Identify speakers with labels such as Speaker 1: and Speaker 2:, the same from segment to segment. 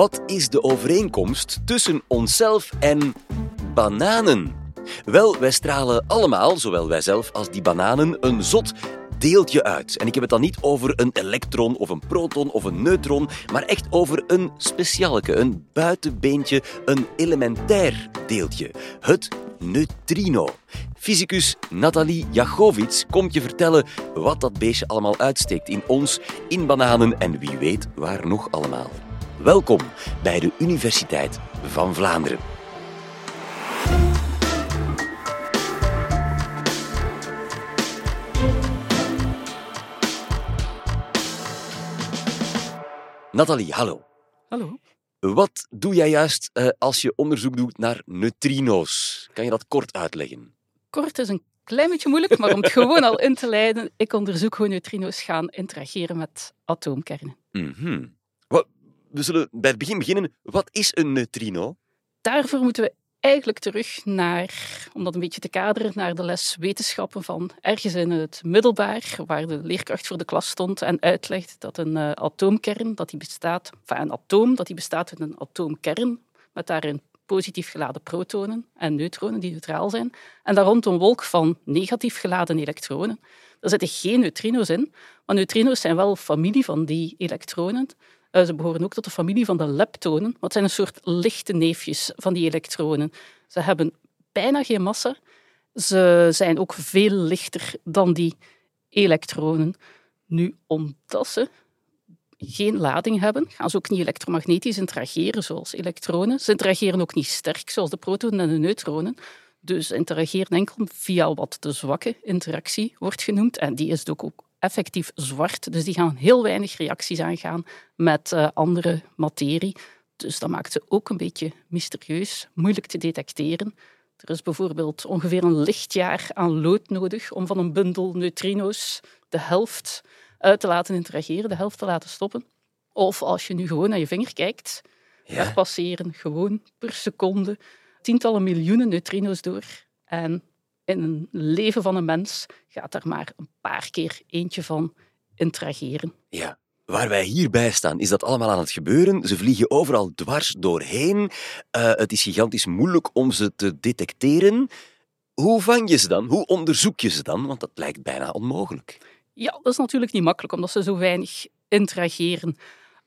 Speaker 1: Wat is de overeenkomst tussen onszelf en bananen? Wel, wij stralen allemaal, zowel wij zelf als die bananen, een zot deeltje uit. En ik heb het dan niet over een elektron of een proton of een neutron, maar echt over een specialeke, een buitenbeentje, een elementair deeltje. Het neutrino. Fysicus Nathalie Jachowicz komt je vertellen wat dat beestje allemaal uitsteekt in ons, in bananen en wie weet waar nog allemaal. Welkom bij de Universiteit van Vlaanderen. Nathalie, hallo.
Speaker 2: Hallo.
Speaker 1: Wat doe jij juist uh, als je onderzoek doet naar neutrino's? Kan je dat kort uitleggen?
Speaker 2: Kort is een klein beetje moeilijk, maar om het gewoon al in te leiden, ik onderzoek hoe neutrino's gaan interageren met atoomkernen.
Speaker 1: Mm -hmm. We zullen bij het begin beginnen. Wat is een neutrino?
Speaker 2: Daarvoor moeten we eigenlijk terug naar, om dat een beetje te kaderen, naar de les wetenschappen van ergens in het middelbaar, waar de leerkracht voor de klas stond en uitlegde dat een uh, atoomkern, dat die bestaat, enfin een atoom, dat die bestaat uit een atoomkern, met daarin positief geladen protonen en neutronen die neutraal zijn, en daar rond een wolk van negatief geladen elektronen. Daar zitten geen neutrino's in, maar neutrino's zijn wel familie van die elektronen. Uh, ze behoren ook tot de familie van de leptonen. Wat zijn een soort lichte neefjes van die elektronen. Ze hebben bijna geen massa. Ze zijn ook veel lichter dan die elektronen. Nu, omdat ze geen lading hebben, gaan ze ook niet elektromagnetisch interageren zoals elektronen. Ze interageren ook niet sterk zoals de protonen en de neutronen. Dus interageren enkel via wat de zwakke interactie wordt genoemd. En die is ook effectief zwart. Dus die gaan heel weinig reacties aangaan met uh, andere materie. Dus dat maakt ze ook een beetje mysterieus, moeilijk te detecteren. Er is bijvoorbeeld ongeveer een lichtjaar aan lood nodig om van een bundel neutrino's de helft uit te laten interageren, de helft te laten stoppen. Of als je nu gewoon naar je vinger kijkt, ja. daar passeren gewoon per seconde tientallen miljoenen neutrino's door. En in een leven van een mens gaat er maar een paar keer eentje van interageren.
Speaker 1: Ja. Waar wij hierbij staan, is dat allemaal aan het gebeuren. Ze vliegen overal dwars doorheen. Uh, het is gigantisch moeilijk om ze te detecteren. Hoe vang je ze dan? Hoe onderzoek je ze dan? Want dat lijkt bijna onmogelijk.
Speaker 2: Ja, dat is natuurlijk niet makkelijk, omdat ze zo weinig interageren.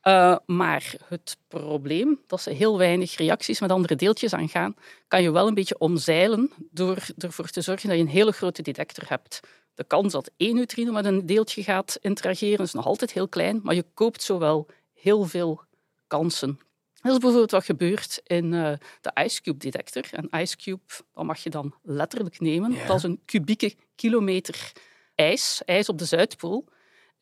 Speaker 2: Uh, maar het probleem dat ze heel weinig reacties met andere deeltjes aangaan, kan je wel een beetje omzeilen door ervoor te zorgen dat je een hele grote detector hebt. De kans dat één neutrino met een deeltje gaat interageren is nog altijd heel klein, maar je koopt zowel heel veel kansen. Dat is bijvoorbeeld wat gebeurt in uh, de IceCube-detector. Een IceCube dat mag je dan letterlijk nemen. Dat is een kubieke kilometer ijs, ijs op de Zuidpool.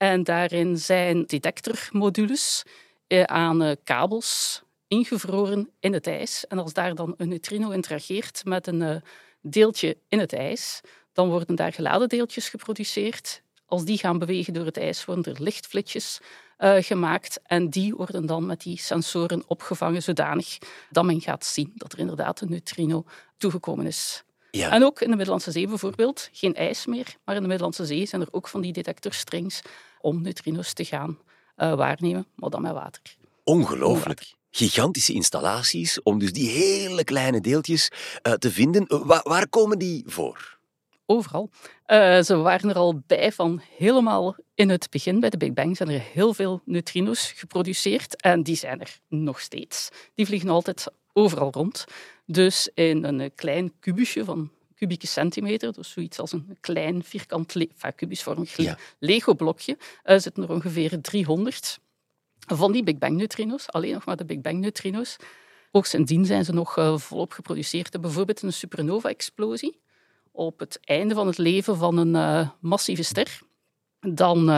Speaker 2: En daarin zijn detectormodules eh, aan eh, kabels ingevroren in het ijs. En als daar dan een neutrino interageert met een eh, deeltje in het ijs, dan worden daar geladen deeltjes geproduceerd. Als die gaan bewegen door het ijs, worden er lichtflitsjes gemaakt. En die worden dan met die sensoren opgevangen zodanig dat men gaat zien dat er inderdaad een neutrino toegekomen is. Ja. En ook in de Middellandse Zee bijvoorbeeld, geen ijs meer, maar in de Middellandse Zee zijn er ook van die detectorstrings om neutrino's te gaan uh, waarnemen, maar dan met water.
Speaker 1: Ongelooflijk. Gigantische installaties om dus die hele kleine deeltjes uh, te vinden. Uh, waar, waar, komen die voor?
Speaker 2: Overal. ze waren er al bij van helemaal in het begin. Bij de Big Bang zijn er heel veel neutrino's geproduceerd en die zijn er nog steeds. Die vliegen altijd overal rond. Dus in een klein kubusje van kubieke centimeter, dus zoiets als een klein vierkant, le kubusvormig ja. Lego-blokje, uh, zitten er ongeveer 300 van die Big Bang neutrino's, alleen nog maar de Big Bang neutrino's. Ook sindsdien zijn ze nog uh, volop geproduceerd. Bijvoorbeeld een supernova-explosie op het einde van het leven van een uh, massieve ster. Dan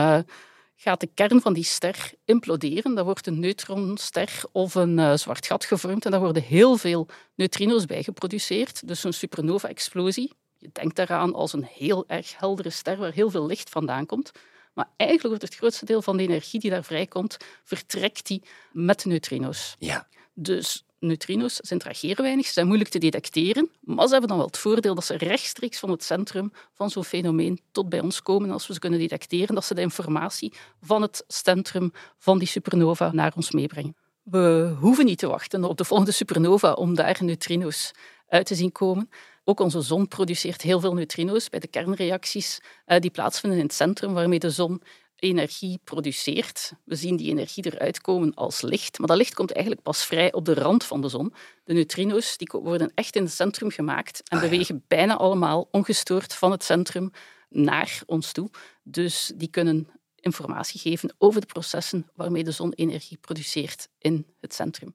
Speaker 2: gaat de kern van die ster imploderen. Daar wordt een neutronster of een uh, zwart gat gevormd en daar worden heel veel neutrino's bij geproduceerd. Dus een supernova-explosie. Je denkt daaraan als een heel erg heldere ster waar heel veel licht vandaan komt. Maar eigenlijk wordt het grootste deel van de energie die daar vrijkomt, vertrekt die met neutrino's.
Speaker 1: Ja.
Speaker 2: Dus neutrino's, interageren weinig, ze zijn moeilijk te detecteren, maar ze hebben dan wel het voordeel dat ze rechtstreeks van het centrum van zo'n fenomeen tot bij ons komen. Als we ze kunnen detecteren, dat ze de informatie van het centrum van die supernova naar ons meebrengen. We hoeven niet te wachten op de volgende supernova om daar neutrino's uit te zien komen. Ook onze zon produceert heel veel neutrino's bij de kernreacties uh, die plaatsvinden in het centrum, waarmee de zon energie produceert. We zien die energie eruit komen als licht, maar dat licht komt eigenlijk pas vrij op de rand van de zon. De neutrino's die worden echt in het centrum gemaakt en ah, bewegen bijna allemaal ongestoord van het centrum naar ons toe. Dus die kunnen informatie geven over de processen waarmee de zon energie produceert in het centrum.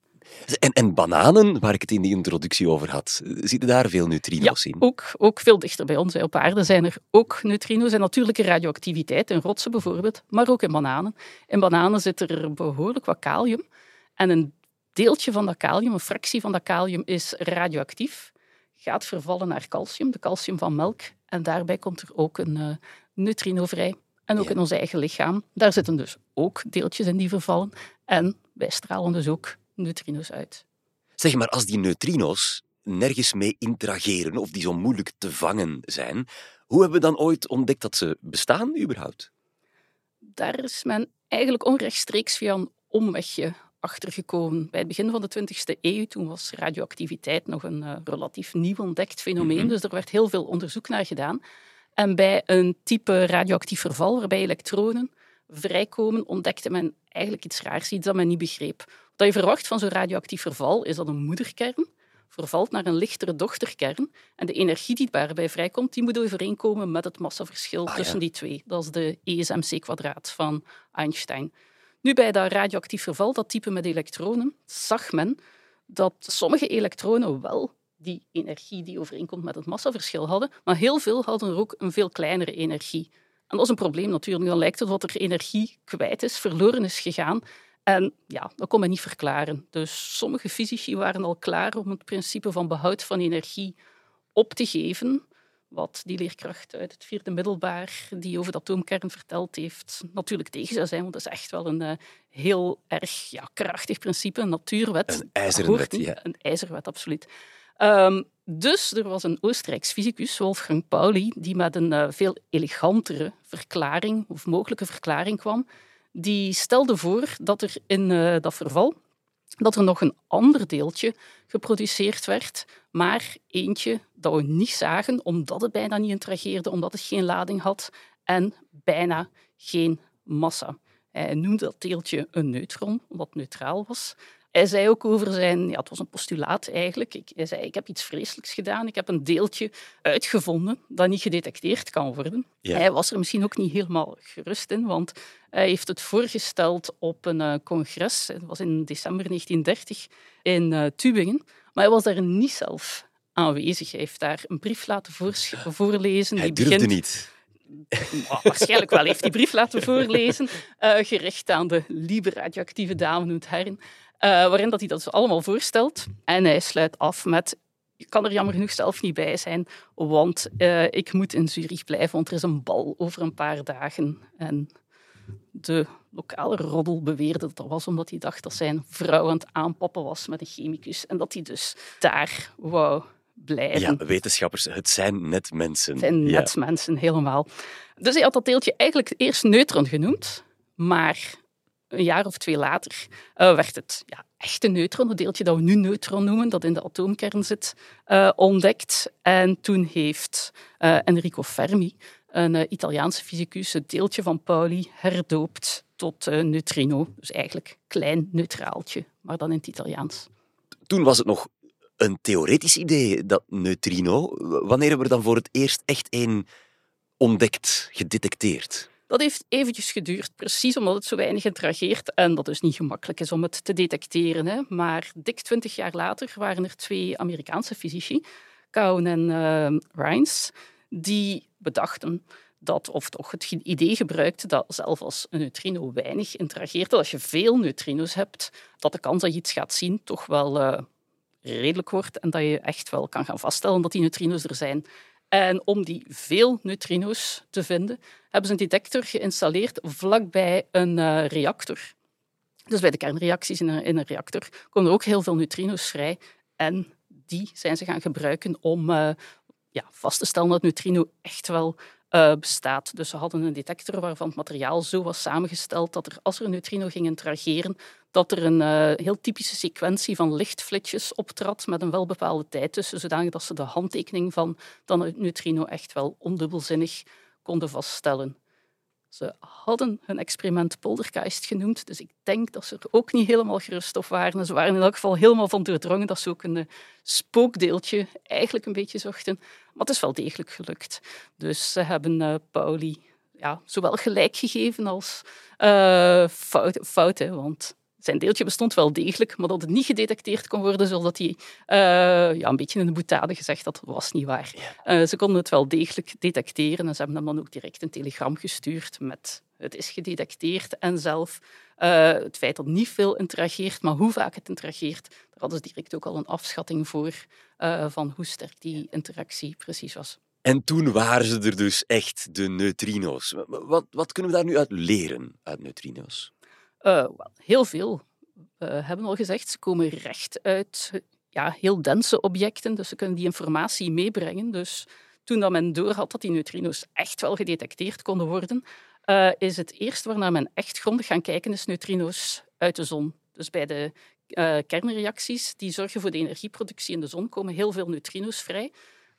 Speaker 1: En, en, bananen, waar ik het in de introductie over had, zitten daar veel neutrino's
Speaker 2: ja,
Speaker 1: in?
Speaker 2: Ook, ook veel dichter bij ons. Op aarde zijn er ook neutrino's en natuurlijke radioactiviteit, in rotsen bijvoorbeeld, maar ook in bananen. In bananen zit er behoorlijk wat kalium. En een deeltje van dat kalium, een fractie van dat kalium, is radioactief. Gaat vervallen naar calcium, de calcium van melk. En daarbij komt er ook een uh, neutrino vrij. En ook in ons eigen lichaam. Daar zitten dus ook deeltjes in die vervallen. En wij stralen dus ook neutrino's uit.
Speaker 1: Zeg maar, als die neutrino's nergens mee interageren of die zo moeilijk te vangen zijn, hoe hebben we dan ooit ontdekt dat ze bestaan überhaupt?
Speaker 2: Daar is men eigenlijk onrechtstreeks via een omwegje achtergekomen. Bij het begin van de 20e eeuw, toen was radioactiviteit nog een uh, relatief nieuw ontdekt fenomeen, mhm. dus er werd heel veel onderzoek naar gedaan. En bij een type radioactief verval, waarbij elektronen vrijkomen, ontdekte men eigenlijk iets raars, iets dat men niet begreep. Wat je verwacht van zo'n radioactief verval is dat een moederkern vervalt naar een lichtere dochterkern. En de energie die daarbij vrijkomt, die moet overeenkomen met het massaverschil ah, tussen die twee. Dat is de ESMC-kwadraat van Einstein. Nu, bij dat radioactief verval, dat type met elektronen, zag men dat sommige elektronen wel die energie die overeenkomt met het massaverschil hadden, maar heel veel hadden er ook een veel kleinere energie. En dat is een probleem natuurlijk. Dan lijkt het dat er energie kwijt is, verloren is gegaan. En ja, dat kon men niet verklaren. Dus sommige fysici waren al klaar om het principe van behoud van energie op te geven. Wat die leerkracht uit het vierde middelbaar, die over de atoomkern verteld heeft, natuurlijk tegen zou zijn. Want dat is echt wel een uh, heel erg ja, krachtig principe, een natuurwet.
Speaker 1: Een ijzerwet, ja.
Speaker 2: Een ijzerwet, absoluut. Um, dus er was een Oostenrijks fysicus, Wolfgang Pauli, die met een uh, veel elegantere verklaring, of mogelijke verklaring kwam. Die stelde voor dat er in uh, dat verval dat er nog een ander deeltje geproduceerd werd, maar eentje dat we niet zagen, omdat het bijna niet interageerde, omdat het geen lading had en bijna geen massa. Hij noemde dat deeltje een neutron, omdat neutraal was. Hij zei ook over zijn, ja, het was een postulaat eigenlijk. Ik, hij zei, ik heb iets vreselijks gedaan. Ik heb een deeltje uitgevonden dat niet gedetecteerd kan worden. Hij was er misschien ook niet helemaal gerust in, want hij heeft het voorgesteld op een uh, congres. Dat was in december 1930 in uh, Tübingen. Maar hij was daar niet zelf aanwezig. Hij heeft daar een brief laten voorlezen.
Speaker 1: Hij die durfde niet.
Speaker 2: waarschijnlijk wel heeft die brief laten voorlezen, uh, gericht aan de lieve radioactieve dame und herren. Uh, waarin dat hij dat allemaal voorstelt. En hij sluit af met ik kan er jammer genoeg zelf niet bij zijn, want uh, ik moet in Zurich blijven, want er is een bal over een paar dagen. En de lokale roddel beweerde dat dat was omdat hij dacht dat zijn vrouw aan het aanpappen was met een chemicus. En dat hij dus daar wou blijven.
Speaker 1: Ja, wetenschappers, het zijn net mensen.
Speaker 2: Het zijn net mensen, helemaal. Dus hij had dat deeltje eigenlijk eerst neutron genoemd, maar een jaar of twee later uh, werd het ja, echte neutron, het deeltje dat we nu neutron noemen, dat in de atoomkern zit, uh, ontdekt. En toen heeft uh, Enrico Fermi, een Italiaanse fysicus, het deeltje van Pauli herdoopt tot neutrino. Dus eigenlijk klein neutraaltje, maar dan in het Italiaans.
Speaker 1: Toen was het nog een theoretisch idee, dat neutrino. Wanneer hebben we dan voor het eerst echt een ontdekt, gedetecteerd?
Speaker 2: Dat heeft eventjes geduurd, precies omdat het zo weinig interageert en dat dus niet gemakkelijk is om het te detecteren. Hè. Maar dik twintig jaar later waren er twee Amerikaanse fysici, Cowan en uh, die bedachten dat, of toch het idee gebruikte dat zelfs als een neutrino weinig interageert, dat als je veel neutrino's hebt, dat de kans dat je iets gaat zien toch wel uh, redelijk wordt en dat je echt wel kan gaan vaststellen dat die neutrino's er zijn. En om die veel neutrino's te vinden, hebben ze een detector geïnstalleerd vlakbij een uh, reactor. Dus bij de kernreacties in een, in een, reactor komen er ook heel veel neutrino's vrij. En die zijn ze gaan gebruiken om uh, ja, vast te stellen dat neutrino echt wel uh, bestaat. Dus ze hadden een detector waarvan het materiaal zo was samengesteld dat er, als er een neutrino ging interageren, dat er een uh, heel typische sequentie van lichtflitsjes optrad met een welbepaalde tijd tussen, zodanig dat ze de handtekening van dat neutrino echt wel ondubbelzinnig konden vaststellen. Ze hadden hun experiment Poltergeist genoemd, dus ik denk dat ze er ook niet helemaal gerust op waren. ze waren in elk geval helemaal van doordrongen dat ze ook een eh, spookdeeltje eigenlijk een beetje zochten. Maar het is wel degelijk gelukt. Dus ze hebben uh, Pauli ja, zowel gelijk gegeven als uh, fout, fout hè, want zijn deeltje bestond wel degelijk, maar dat het niet gedetecteerd kon worden, zoals hij uh, ja, een beetje in de boetade gezegd had, was niet waar. Uh, ze konden het wel degelijk detecteren en ze hebben hem dan ook direct een telegram gestuurd met het is gedetecteerd en zelf uh, het feit dat niet veel interageert, maar hoe vaak het interageert, daar hadden ze direct ook al een afschatting voor van hoe sterk die interactie precies was.
Speaker 1: En toen waren ze er dus echt, de neutrino's. Wat, wat kunnen we daar nu uit leren, uit neutrino's?
Speaker 2: Uh, heel veel. Hebben al gezegd, ze komen recht uit ja, heel dense objecten, dus ze kunnen die informatie meebrengen. Dus toen dat men doorhad dat die neutrino's echt wel gedetecteerd konden worden, uh, is het eerste waarnaar men echt grondig gaan kijken, is neutrino's uit de zon. Dus bij de uh, kernreacties die zorgen voor de energieproductie in de zon komen heel veel neutrino's vrij.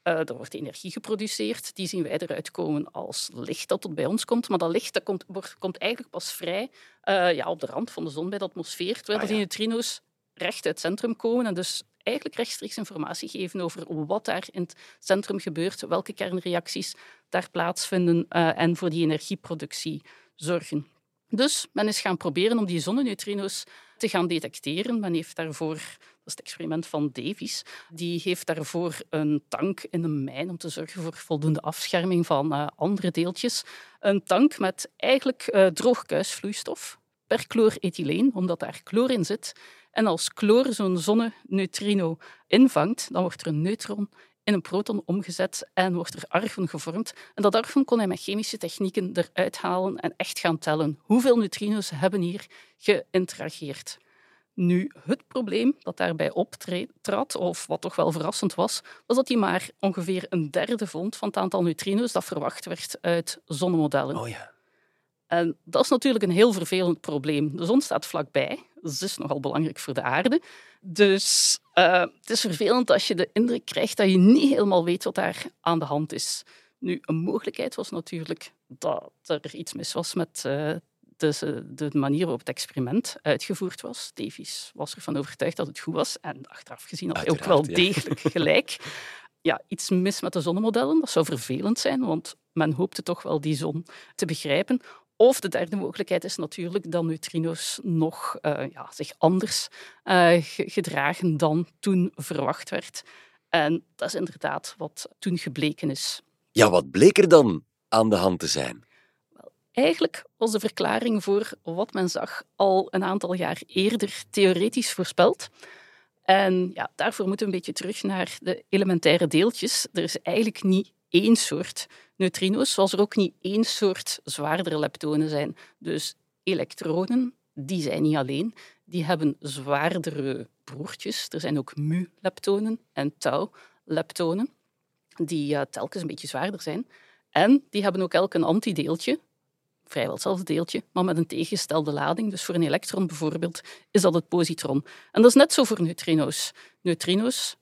Speaker 2: Uh, er wordt energie geproduceerd. Die zien wij eruit komen als licht dat tot bij ons komt. Maar dat licht dat komt, wordt, komt eigenlijk pas vrij uh, ja, op de rand van de zon bij de atmosfeer. Terwijl ah, ja. die neutrino's recht uit het centrum komen en dus eigenlijk rechtstreeks informatie geven over wat daar in het centrum gebeurt, welke kernreacties daar plaatsvinden uh, en voor die energieproductie zorgen. Dus men is gaan proberen om die zonneneutrino's te gaan detecteren. Men heeft daarvoor, dat is het experiment van Davies, die heeft daarvoor een tank in een mijn om te zorgen voor voldoende afscherming van uh, andere deeltjes. Een tank met eigenlijk uh, droog kuisvloeistof, perchlorethyleen, omdat daar chloor in zit. En als chloor zo'n zonneneutrino invangt, dan wordt er een neutron in een proton omgezet en wordt er argon gevormd. En dat argon kon hij met chemische technieken eruit halen en echt gaan tellen. Hoeveel neutrino's hebben hier geïnterageerd? Nu, het probleem dat daarbij optrad, of wat toch wel verrassend was, was dat hij maar ongeveer een derde vond van het aantal neutrino's dat verwacht werd uit zonnemodellen.
Speaker 1: Oh ja.
Speaker 2: En dat is natuurlijk een heel vervelend probleem. De zon staat vlakbij, dus dat is nogal belangrijk voor de aarde. Dus uh, het is vervelend als je de indruk krijgt dat je niet helemaal weet wat daar aan de hand is. Nu, een mogelijkheid was natuurlijk dat er iets mis was met uh, de, de, manier waarop het experiment uitgevoerd was. Davies was ervan overtuigd dat het goed was. En achteraf gezien had hij ook wel degelijk gelijk. Ja, iets mis met de zonnemodellen. Dat zou vervelend zijn, want men hoopte toch wel die zon te begrijpen. Of de derde mogelijkheid is natuurlijk dat neutrino's nog uh, ja, zich anders uh, gedragen dan toen verwacht werd. En dat is inderdaad wat toen gebleken is.
Speaker 1: Ja, wat bleek er dan aan de hand te zijn?
Speaker 2: Wel, eigenlijk was de verklaring voor wat men zag al een aantal jaar eerder theoretisch voorspeld. En ja, daarvoor moeten we een beetje terug naar de elementaire deeltjes. Er is eigenlijk niet één soort neutrino's, zoals er ook niet één soort zwaardere leptonen zijn. Dus elektronen, die zijn niet alleen. Die hebben zwaardere broertjes. Er zijn ook mu-leptonen en tau-leptonen, die uh, telkens een beetje zwaarder zijn. En die hebben ook elk een antideeltje, vrijwel hetzelfde deeltje, maar met een tegengestelde lading. Dus voor een elektron bijvoorbeeld is dat het positron. En dat is net zo voor neutrino's. Neutrino's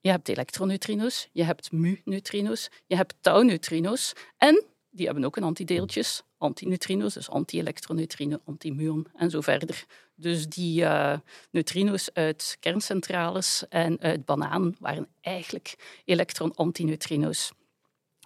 Speaker 2: je hebt elektroneutrino's, je hebt mu-neutrino's, je hebt tau-neutrino's en die hebben ook een antideeltjes, antineutrino's, dus anti-elektroneutrino, anti-muon en zo verder. Dus die uh, neutrino's uit kerncentrales en uit bananen waren eigenlijk elektron-antineutrino's.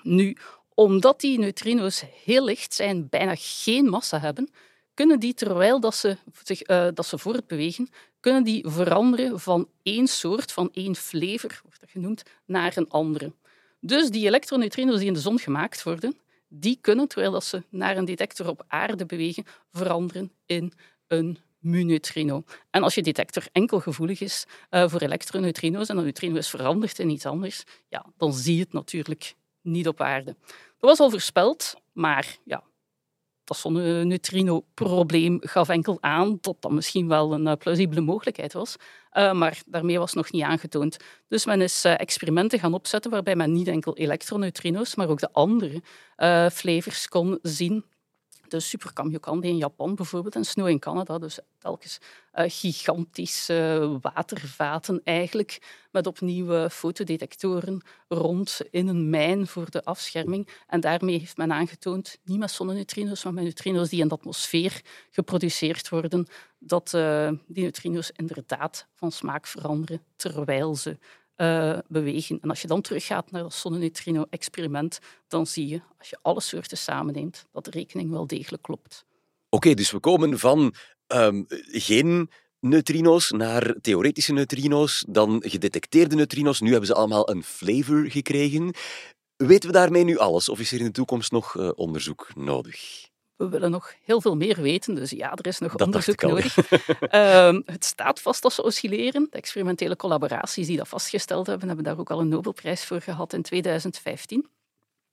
Speaker 2: Nu, omdat die neutrino's heel licht zijn, bijna geen massa hebben, kunnen die, terwijl dat ze, zich, uh, dat ze voortbewegen, kunnen die veranderen van één soort, van één flavor, wordt dat genoemd, naar een andere. Dus die elektroneutrino's die in de zon gemaakt worden, die kunnen, terwijl dat ze naar een detector op aarde bewegen, veranderen in een mu-neutrino. En als je detector enkel gevoelig is uh, voor elektroneutrino's en een neutrino is veranderd in iets anders, ja, dan zie je het natuurlijk niet op aarde. Dat was al voorspeld, maar ja, dat zonneneutrino-probleem gaf enkel aan dat dat misschien wel een uh, plausibele mogelijkheid was. Uh, maar daarmee was nog niet aangetoond. Dus men is uh, experimenten gaan opzetten waarbij men niet enkel elektroneutrino's, maar ook de andere flavors kon zien de Super Kamiokande in Japan bijvoorbeeld en Snow in Canada. Dus telkens uh, gigantische watervaten eigenlijk met opnieuw fotodetectoren rond in een mijn voor de afscherming. En daarmee heeft men aangetoond, niet met zonneneutrino's, maar met neutrino's die in de atmosfeer geproduceerd worden, dat uh, die neutrino's inderdaad van smaak veranderen terwijl ze uh, bewegen. En als je dan teruggaat naar dat zonneneutrino-experiment, dan zie je, als je alle soorten samenneemt, dat de rekening wel degelijk klopt.
Speaker 1: Oké, dus we komen van um, geen neutrino's naar theoretische neutrino's, dan gedetecteerde neutrino's. Nu hebben ze allemaal een flavor gekregen. Weten we daarmee nu alles, of is er in de toekomst nog uh, onderzoek nodig?
Speaker 2: We willen nog heel veel meer weten. Dus ja, er is nog onderzoek nodig. um, het staat vast dat ze oscilleren. De experimentele collaboraties die dat vastgesteld hebben, hebben daar ook al een Nobelprijs voor gehad in 2015.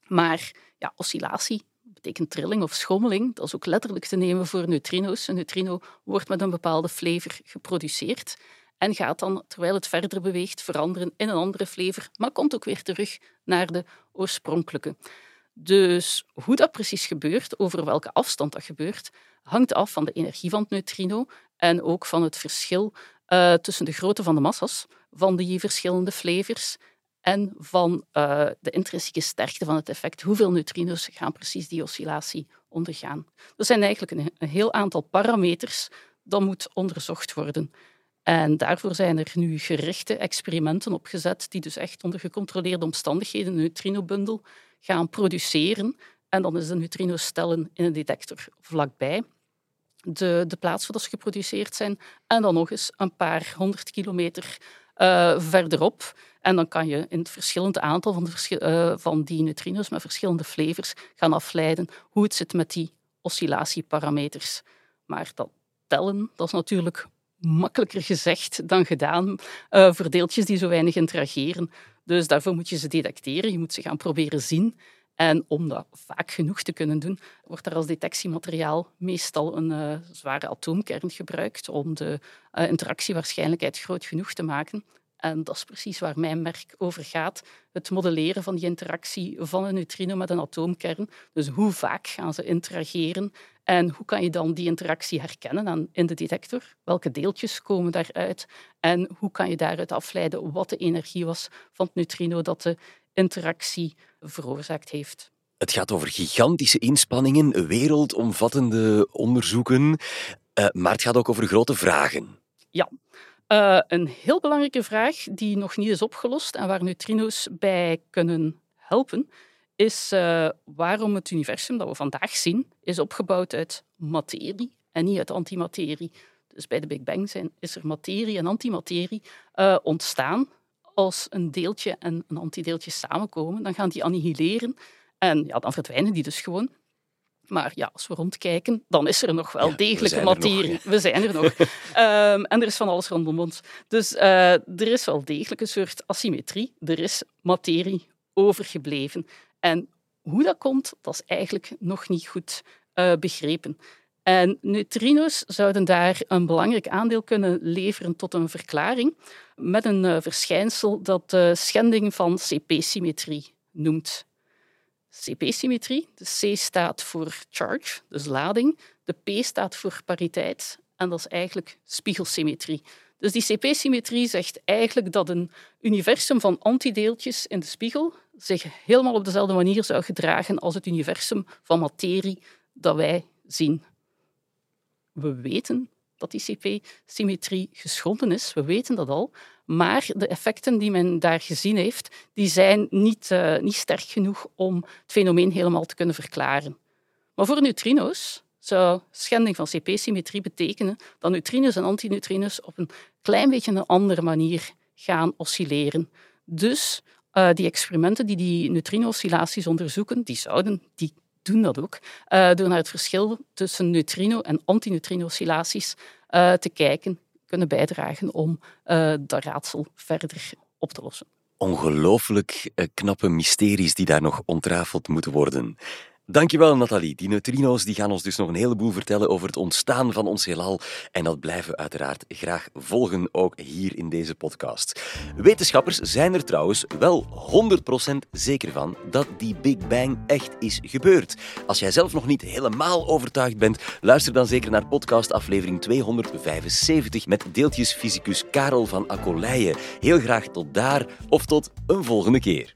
Speaker 2: Maar ja, oscillatie betekent trilling of schommeling. Dat is ook letterlijk te nemen voor neutrino's. Een neutrino wordt met een bepaalde flavor geproduceerd en gaat dan, terwijl het verder beweegt, veranderen in een andere flavor, maar komt ook weer terug naar de oorspronkelijke. Dus hoe dat precies gebeurt, over welke afstand dat gebeurt, hangt af van de energie van het neutrino en ook van het verschil uh, tussen de grootte van de massa's van die verschillende flavors en van uh, de intrinsieke sterkte van het effect. Hoeveel neutrino's gaan precies die oscillatie ondergaan? Er zijn eigenlijk een, een heel aantal parameters dat moet onderzocht worden. En daarvoor zijn er nu gerichte experimenten opgezet, die dus echt onder gecontroleerde omstandigheden een neutrinobundel gaan produceren. En dan is de neutrino stellen in een detector vlakbij. De, de plaats waar ze geproduceerd zijn. En dan nog eens een paar honderd kilometer uh, verderop. En dan kan je in het verschillende aantal van, de uh, van die neutrino's met verschillende flavors gaan afleiden hoe het zit met die oscillatieparameters. Maar dat tellen, dat is natuurlijk makkelijker gezegd dan gedaan uh, voor deeltjes die zo weinig interageren. Dus daarvoor moet je ze detecteren, je moet ze gaan proberen zien. En om dat vaak genoeg te kunnen doen, wordt er als detectiemateriaal meestal een uh, zware atoomkern gebruikt om de uh, interactiewaarschijnlijkheid groot genoeg te maken. En dat is precies waar mijn merk over gaat. Het modelleren van die interactie van een neutrino met een atoomkern. Dus hoe vaak gaan ze interageren en hoe kan je dan die interactie herkennen in de detector? Welke deeltjes komen daaruit? En hoe kan je daaruit afleiden wat de energie was van het neutrino dat de interactie veroorzaakt heeft?
Speaker 1: Het gaat over gigantische inspanningen, wereldomvattende onderzoeken, uh, maar het gaat ook over grote vragen.
Speaker 2: Ja, uh, een heel belangrijke vraag die nog niet is opgelost en waar neutrino's bij kunnen helpen, is uh, waarom het universum dat we vandaag zien, is opgebouwd uit materie en niet uit antimaterie. Dus bij de Big Bang zijn, is er materie en antimaterie uh, ontstaan. Als een deeltje en een antideeltje samenkomen, dan gaan die annihileren en ja, dan verdwijnen die dus gewoon. Maar ja, als we rondkijken, dan is er nog wel ja, degelijke materie. we zijn er nog. um, en er is van alles rondom ons. Dus uh, er is wel degelijk een soort asymmetrie. Er is materie overgebleven. En hoe dat komt, dat is eigenlijk nog niet goed uh, begrepen. En neutrino's zouden daar een belangrijk aandeel kunnen leveren tot een verklaring met een uh, verschijnsel dat de schending van CP-symmetrie noemt. CP-symmetrie, de C staat voor charge, dus lading, de P staat voor pariteit en dat is eigenlijk spiegelsymmetrie. Dus die CP-symmetrie zegt eigenlijk dat een universum van antideeltjes in de spiegel zich helemaal op dezelfde manier zou gedragen als het universum van materie dat wij zien. We weten dat die CP-symmetrie geschonden is, we weten dat al, maar de effecten die men daar gezien heeft, die zijn niet, uh, niet sterk genoeg om het fenomeen helemaal te kunnen verklaren. Maar voor neutrino's zou schending van CP-symmetrie betekenen dat neutrino's en antineutrino's op een klein beetje een andere manier gaan oscilleren. Dus uh, die experimenten die die neutrino-oscillaties onderzoeken, die zouden, die doen dat ook, uh, door naar het verschil tussen neutrino- en antineutrino-oscillaties uh, te kijken, kunnen bijdragen om dat raadsel verder op te lossen.
Speaker 1: Ongelooflijk knappe mysteries die daar nog ontrafeld moeten worden. Dankjewel Nathalie. Die neutrino's die gaan ons dus nog een heleboel vertellen over het ontstaan van ons heelal. En dat blijven we uiteraard graag volgen, ook hier in deze podcast. Wetenschappers zijn er trouwens wel 100% zeker van dat die Big Bang echt is gebeurd. Als jij zelf nog niet helemaal overtuigd bent, luister dan zeker naar podcast aflevering 275 met deeltjesfysicus Karel van Akkoleijen. Heel graag tot daar of tot een volgende keer.